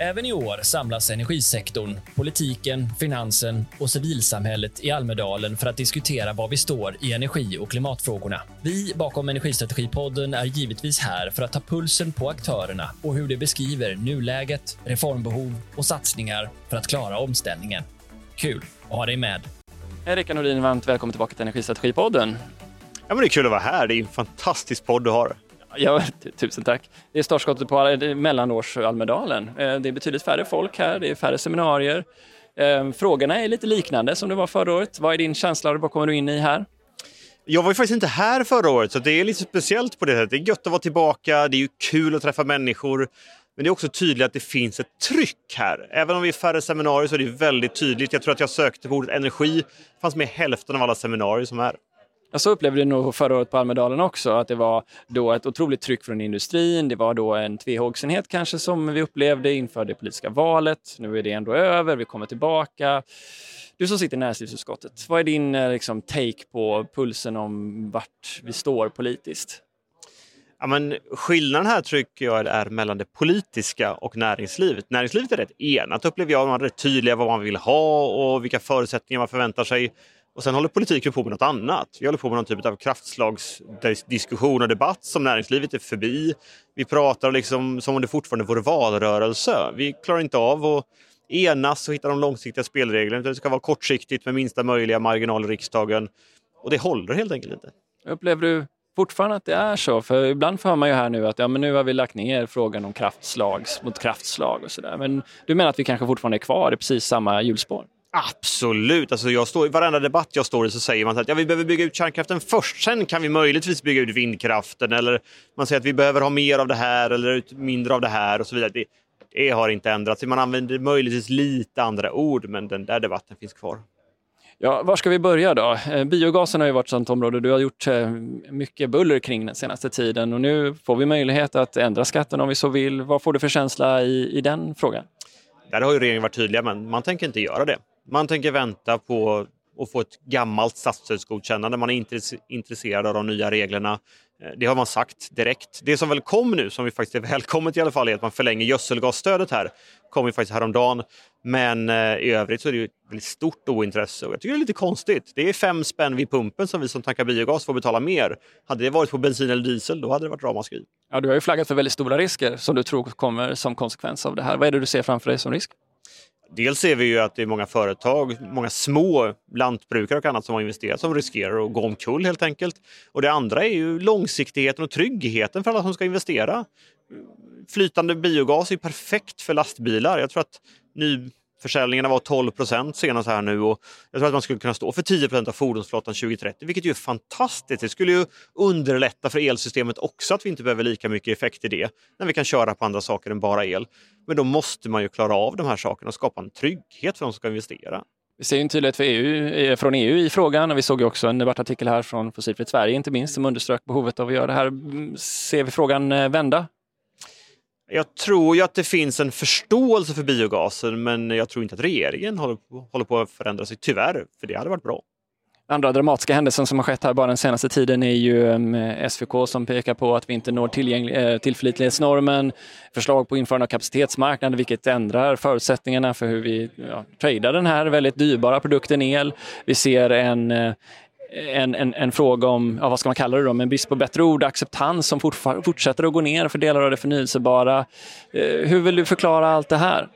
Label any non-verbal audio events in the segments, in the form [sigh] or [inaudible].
Även i år samlas energisektorn, politiken, finansen och civilsamhället i Almedalen för att diskutera var vi står i energi och klimatfrågorna. Vi bakom Energistrategipodden är givetvis här för att ta pulsen på aktörerna och hur de beskriver nuläget, reformbehov och satsningar för att klara omställningen. Kul att ha dig med! Hej Rickard Nordin, varmt välkommen tillbaka till Energistrategipodden. Ja, men det är kul att vara här. Det är en fantastisk podd du har. Ja, tusen tack. Det är startskottet på mellanårsalmedalen. Det är eh, betydligt färre folk här, det är färre seminarier. Eh, frågorna är lite liknande som det var förra året. Vad är din känsla vad kommer du in i här? Jag var ju faktiskt inte här förra året, så det är lite speciellt på det sättet. Det är gött att vara tillbaka, det är ju kul att träffa människor. Men det är också tydligt att det finns ett tryck här. Även om vi är färre seminarier så är det väldigt tydligt. Jag tror att jag sökte på ordet energi. Det fanns med hälften av alla seminarier som är. Ja, så upplevde jag nog förra året på Almedalen också, att det var då ett otroligt tryck från industrin. Det var då en tvehågsenhet kanske som vi upplevde inför det politiska valet. Nu är det ändå över, vi kommer tillbaka. Du som sitter i näringslivsutskottet, vad är din eh, liksom, take på pulsen om vart vi står politiskt? Ja, men skillnaden här tycker jag är mellan det politiska och näringslivet. Näringslivet är rätt enat upplever jag. Man är rätt tydliga vad man vill ha och vilka förutsättningar man förväntar sig. Och sen håller politiken på med något annat. Vi håller på med någon typ av kraftslagsdiskussion och debatt som näringslivet är förbi. Vi pratar liksom som om det fortfarande vore valrörelse. Vi klarar inte av att enas och hitta de långsiktiga spelreglerna. Det ska vara kortsiktigt med minsta möjliga marginal i riksdagen. Och det håller helt enkelt inte. Upplever du fortfarande att det är så? För ibland får man ju här nu att ja, men nu har vi lagt ner frågan om kraftslag mot kraftslag och sådär. Men du menar att vi kanske fortfarande är kvar i precis samma hjulspår? Absolut! Alltså jag står, I varenda debatt jag står i så säger man att ja, vi behöver bygga ut kärnkraften först, sen kan vi möjligtvis bygga ut vindkraften. Eller man säger att vi behöver ha mer av det här eller mindre av det här och så vidare. Det, det har inte ändrats. Man använder möjligtvis lite andra ord, men den där debatten finns kvar. Ja, var ska vi börja då? Eh, biogasen har ju varit ett sånt område du har gjort eh, mycket buller kring den senaste tiden och nu får vi möjlighet att ändra skatten om vi så vill. Vad får du för känsla i, i den frågan? Där har ju regeringen varit tydliga, men man tänker inte göra det. Man tänker vänta på att få ett gammalt statsstödsgodkännande. Man är intresserad av de nya reglerna. Eh, det har man sagt direkt. Det som väl kom nu, som vi faktiskt är [laughs] välkommet i alla fall, är att man förlänger gödselgasstödet här. kom ju faktiskt häromdagen. Men eh, i övrigt så är det ju ett väldigt stort ointresse och jag tycker det är lite konstigt. Det är fem spänn vid pumpen som vi som tankar biogas får betala mer. Hade det varit på bensin eller diesel, då hade det varit ramaskri. Ja, du har ju flaggat för väldigt stora risker som du tror kommer som konsekvens av det här. Vad är det du ser framför dig som risk? Dels ser vi ju att det är många företag, många små lantbrukare och annat som har investerat som riskerar att gå omkull helt enkelt. Och det andra är ju långsiktigheten och tryggheten för alla som ska investera. Flytande biogas är perfekt för lastbilar. Jag tror att ny Försäljningarna var 12 procent senast här nu och jag tror att man skulle kunna stå för 10 procent av fordonsflottan 2030, vilket ju är fantastiskt. Det skulle ju underlätta för elsystemet också att vi inte behöver lika mycket effekt i det när vi kan köra på andra saker än bara el. Men då måste man ju klara av de här sakerna och skapa en trygghet för de som ska investera. Vi ser en tydlighet för EU, eh, från EU i frågan och vi såg också en debattartikel här från Fossilfritt Sverige inte minst som underströk behovet av att göra det här. Mm, ser vi frågan eh, vända jag tror ju att det finns en förståelse för biogasen men jag tror inte att regeringen håller på, håller på att förändra sig, tyvärr, för det hade varit bra. Andra dramatiska händelsen som har skett här bara den senaste tiden är ju um, SVK som pekar på att vi inte når eh, tillförlitlighetsnormen, förslag på införande av kapacitetsmarknaden vilket ändrar förutsättningarna för hur vi ja, tradar den här väldigt dyrbara produkten el. Vi ser en eh, en, en, en, fråga om, ja, vad ska man kalla det då, men brist på bättre ord, acceptans som fortsätter att gå ner för delar av det förnyelsebara. Eh, hur vill du förklara allt det här?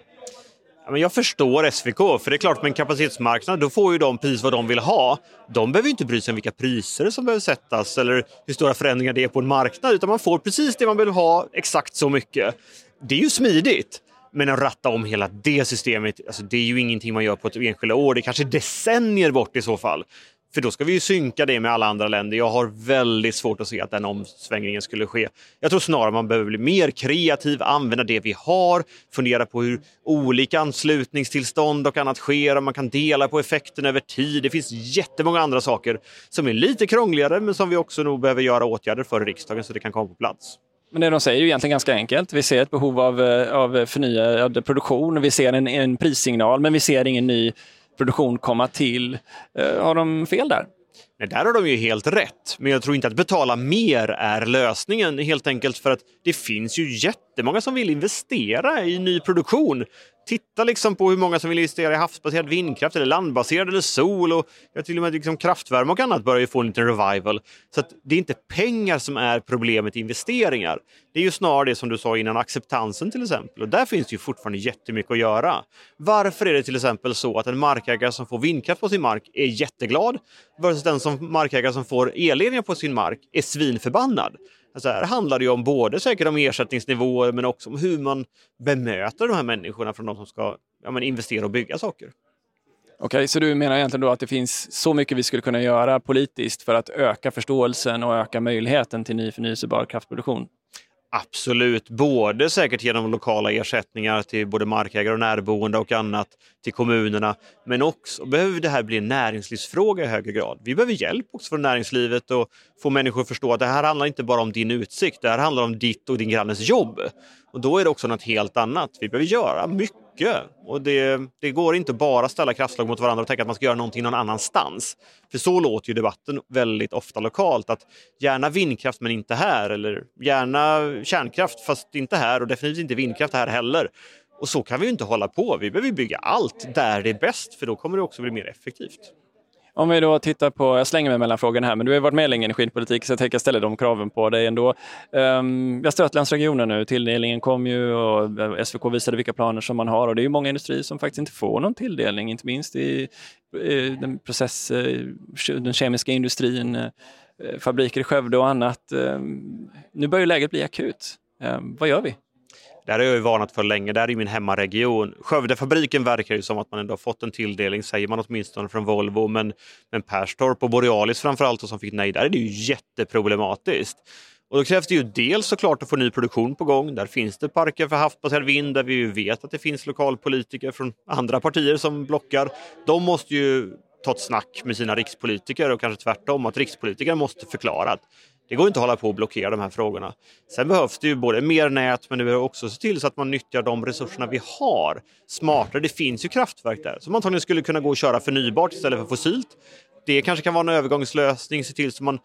jag förstår SVK, för det är klart med en kapacitetsmarknad då får ju de precis vad de vill ha. De behöver inte bry sig om vilka priser som behöver sättas eller hur stora förändringar det är på en marknad, utan man får precis det man vill ha, exakt så mycket. Det är ju smidigt. Men att ratta om hela det systemet, alltså det är ju ingenting man gör på ett enskilda år. Det är kanske decennier bort i så fall. För då ska vi ju synka det med alla andra länder. Jag har väldigt svårt att se att den omsvängningen skulle ske. Jag tror snarare man behöver bli mer kreativ, använda det vi har, fundera på hur olika anslutningstillstånd och annat sker, om man kan dela på effekten över tid. Det finns jättemånga andra saker som är lite krångligare men som vi också nog behöver göra åtgärder för i riksdagen så det kan komma på plats. Men det de säger är ju egentligen ganska enkelt. Vi ser ett behov av, eh, av förnyad produktion, vi ser en, en prissignal men vi ser ingen ny produktion komma till. Eh, har de fel där? Nej, där har de ju helt rätt. Men jag tror inte att betala mer är lösningen. Helt enkelt för att det finns ju jättemånga som vill investera i ny produktion. Titta liksom på hur många som vill investera i havsbaserad vindkraft eller landbaserad eller sol och till och med liksom kraftvärme och annat börjar ju få en liten revival. Så att det är inte pengar som är problemet i investeringar. Det är ju snarare det som du sa innan, acceptansen till exempel. Och där finns det ju fortfarande jättemycket att göra. Varför är det till exempel så att en markägare som får vindkraft på sin mark är jätteglad versus den som markägare som får elledningar på sin mark är svinförbannad? Alltså här handlar det ju om både säkert om ersättningsnivåer men också om hur man bemöter de här människorna från de som ska ja, men investera och bygga saker. Okej, okay, så du menar egentligen då att det finns så mycket vi skulle kunna göra politiskt för att öka förståelsen och öka möjligheten till ny förnyelsebar kraftproduktion? Absolut, både säkert genom lokala ersättningar till både markägare och närboende och annat till kommunerna. Men också behöver det här bli en näringslivsfråga i högre grad. Vi behöver hjälp också från näringslivet och få människor att förstå att det här handlar inte bara om din utsikt, det här handlar om ditt och din grannes jobb. Och då är det också något helt annat. Vi behöver göra mycket och det, det går inte bara ställa kraftslag mot varandra och tänka att man ska göra någonting någon annanstans. För så låter ju debatten väldigt ofta lokalt att gärna vindkraft men inte här eller gärna kärnkraft fast inte här och definitivt inte vindkraft här heller. Och så kan vi inte hålla på. Vi behöver bygga allt där det är bäst för då kommer det också bli mer effektivt. Om vi då tittar på, jag slänger mig mellan frågorna här, men du har varit med länge i energipolitik så jag tänker ställa de kraven på dig ändå. Ehm, um, Västra Götalandsregionen nu, tilldelningen kom ju och eh, SVK visade vilka planer som man har och det är ju många industrier som faktiskt inte får någon tilldelning, inte minst i, i den process, eh, den kemiska industrin, eh, fabriker i Skövde och annat. Um, nu börjar läget bli akut. Um, vad gör vi? Det här har jag ju varnat för länge. det här är min hemmaregion. Skövdefabriken verkar ju som att man ändå har fått en tilldelning, säger man åtminstone från Volvo. Men, men Perstorp och Borealis framförallt, och som fick nej, där är det ju jätteproblematiskt. Och då krävs det ju dels såklart att få ny produktion på gång. Där finns det parker för havsbaserad vind där vi ju vet att det finns lokalpolitiker från andra partier som blockar. De måste ju ta ett snack med sina rikspolitiker och kanske tvärtom att rikspolitiker måste förklara att det går inte att hålla på och blockera de här frågorna. Sen behövs det ju både mer nät men det behöver också se till så att man nyttjar de resurserna vi har smartare. Det finns ju kraftverk där som antagligen skulle kunna gå och köra förnybart istället för fossilt. Det kanske kan vara en övergångslösning, se till så man,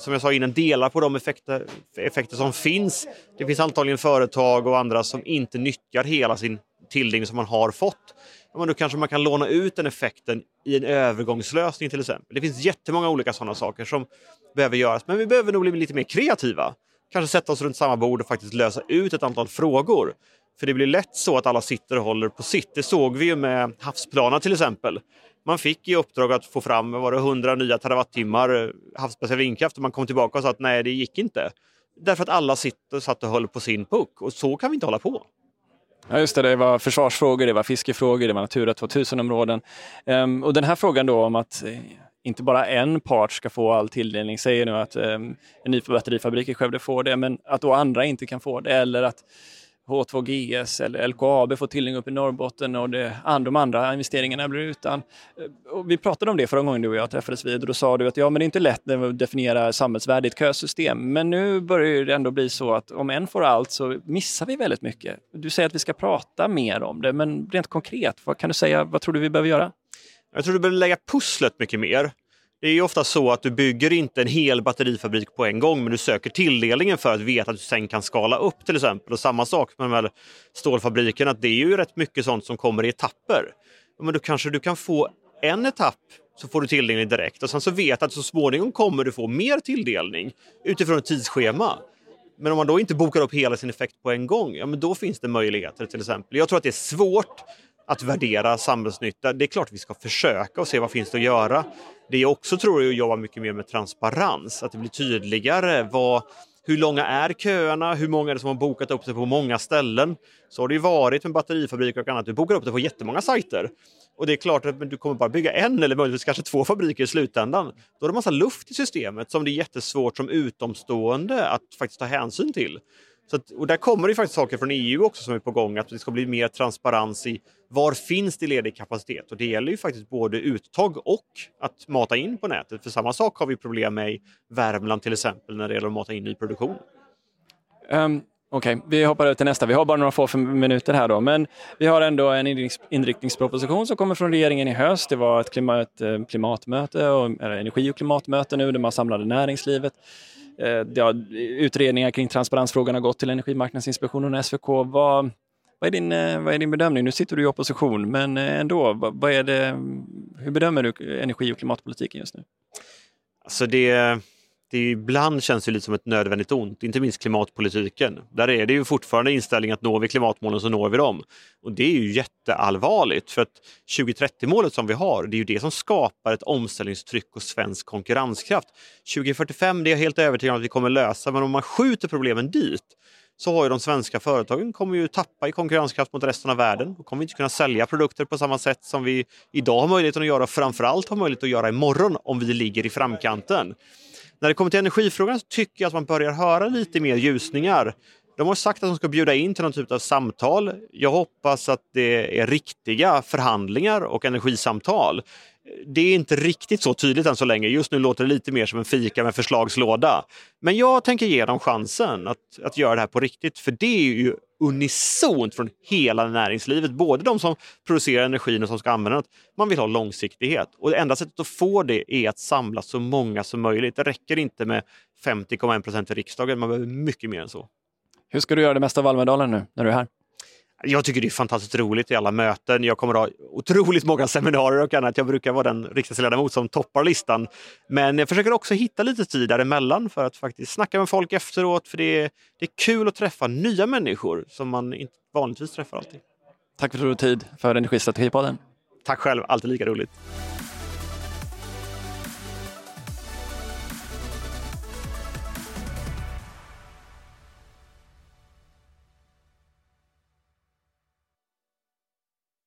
som jag sa innan, delar på de effekter, effekter som finns. Det finns antagligen företag och andra som inte nyttjar hela sin tilldelning som man har fått men då kanske man kan låna ut den effekten i en övergångslösning till exempel. Det finns jättemånga olika sådana saker som behöver göras, men vi behöver nog bli lite mer kreativa. Kanske sätta oss runt samma bord och faktiskt lösa ut ett antal frågor. För det blir lätt så att alla sitter och håller på sitt. Det såg vi ju med havsplanen till exempel. Man fick i uppdrag att få fram var det 100 nya terawattimmar eh, havsbaserad vindkraft och man kom tillbaka och sa att nej, det gick inte. Därför att alla sitter och satt och höll på sin puck och så kan vi inte hålla på. Ja, just det. Det var försvarsfrågor, det var fiskefrågor, det var Natura 2000-områden. Um, ehm, och den här frågan då om att eh, inte bara en part ska få all tilldelning, säger nu att um, en ny batterifabrik i Skövde får det, men att då andra inte kan få det. Eller att H2GS eller LKAB får tillgång upp i Norrbotten och det, ah, de andra investeringarna blir utan. Eh, och vi pratade om det förra gången du och jag träffades vid och då sa du att ja, men det är inte lätt att definiera samhällsvärde i ett kösystem. Men nu börjar det ändå bli så att om en får allt så missar vi väldigt mycket. Du säger att vi ska prata mer om det, men rent konkret, vad kan du säga, vad tror du vi behöver göra? Jag tror du behöver lägga pusslet mycket mer. Det är ju ofta så att du bygger inte en hel batterifabrik på en gång, men du söker tilldelningen för att veta att du sen kan skala upp till exempel. Och samma sak med de här stålfabrikerna, att det är ju rätt mycket sånt som kommer i etapper. Men då kanske du kan få en etapp så får du tilldelning direkt och sen så vet att så småningom kommer du få mer tilldelning utifrån ett tidsschema. Men om man då inte bokar upp hela sin effekt på en gång, ja men då finns det möjligheter till exempel. Jag tror att det är svårt att värdera samhällsnytta. Det är klart att vi ska försöka och se vad finns det att göra. Det jag också tror är att jobba mycket mer med transparens, att det blir tydligare vad, hur långa är köerna? Hur många är det som har bokat upp sig på många ställen? Så har det ju varit med batterifabriker och annat. Du bokar upp det på jättemånga sajter. Och det är klart att du kommer bara bygga en eller möjligtvis kanske två fabriker i slutändan. Då är det massa luft i systemet som det är jättesvårt som utomstående att faktiskt ta hänsyn till. Så att, och där kommer det faktiskt saker från EU också som är på gång, att det ska bli mer transparens i var finns det ledig kapacitet? Och det gäller ju faktiskt både uttag och att mata in på nätet. För samma sak har vi problem med i Värmland till exempel när det gäller att mata in ny produktion. Um, Okej, okay, vi hoppar över till nästa. Vi har bara några få minuter här då, men vi har ändå en inriktningsproposition som kommer från regeringen i höst. Det var ett klimat, eh, klimatmöte, och, eller energi och klimatmöte nu, där man samlade näringslivet. Eh, ja, utredningar kring transparensfrågan har gått till Energimarknadsinspektionen och SVK. Vad, vad, är din, eh, vad är din bedömning? Nu sitter du i opposition, men eh, ändå, vad, är det, hur bedömer du energi och klimatpolitiken just nu? Alltså det det ibland känns det lite som ett nödvändigt ont, inte minst klimatpolitiken. Där är det ju fortfarande inställningen att når vi klimatmålen så når vi dem. Och det är ju jätteallvarligt för att 2030-målet som vi har, det är ju det som skapar ett omställningstryck och svensk konkurrenskraft. 2045, det är jag helt övertygad om att vi kommer lösa, men om man skjuter problemen dit så har ju de svenska företagen kommer ju tappa i konkurrenskraft mot resten av världen. Då kommer vi inte kunna sälja produkter på samma sätt som vi idag har möjlighet att göra och framförallt har möjlighet att göra imorgon om vi ligger i framkanten. När det kommer till energifrågan så tycker jag att man börjar höra lite mer ljusningar. De har sagt att de ska bjuda in till någon typ av samtal. Jag hoppas att det är riktiga förhandlingar och energisamtal. Det är inte riktigt så tydligt än så länge. Just nu låter det lite mer som en fika med förslagslåda. Men jag tänker ge dem chansen att, att göra det här på riktigt, för det är ju unisont från hela näringslivet, både de som producerar energin och som ska använda den. Man vill ha långsiktighet och det enda sättet att få det är att samla så många som möjligt. Det räcker inte med 50,1 procent i riksdagen, man behöver mycket mer än så. Hur ska du göra det mesta av Almedalen nu när du är här? Jag tycker det är fantastiskt roligt i alla möten. Jag kommer att ha otroligt många seminarier och annat. Jag brukar vara den riksdagsledamot som toppar listan. Men jag försöker också hitta lite tid däremellan för att faktiskt snacka med folk efteråt. För det är, det är kul att träffa nya människor som man inte vanligtvis träffar alltid. Tack för att du tog tid för Energistrategipodden. Tack själv, alltid lika roligt.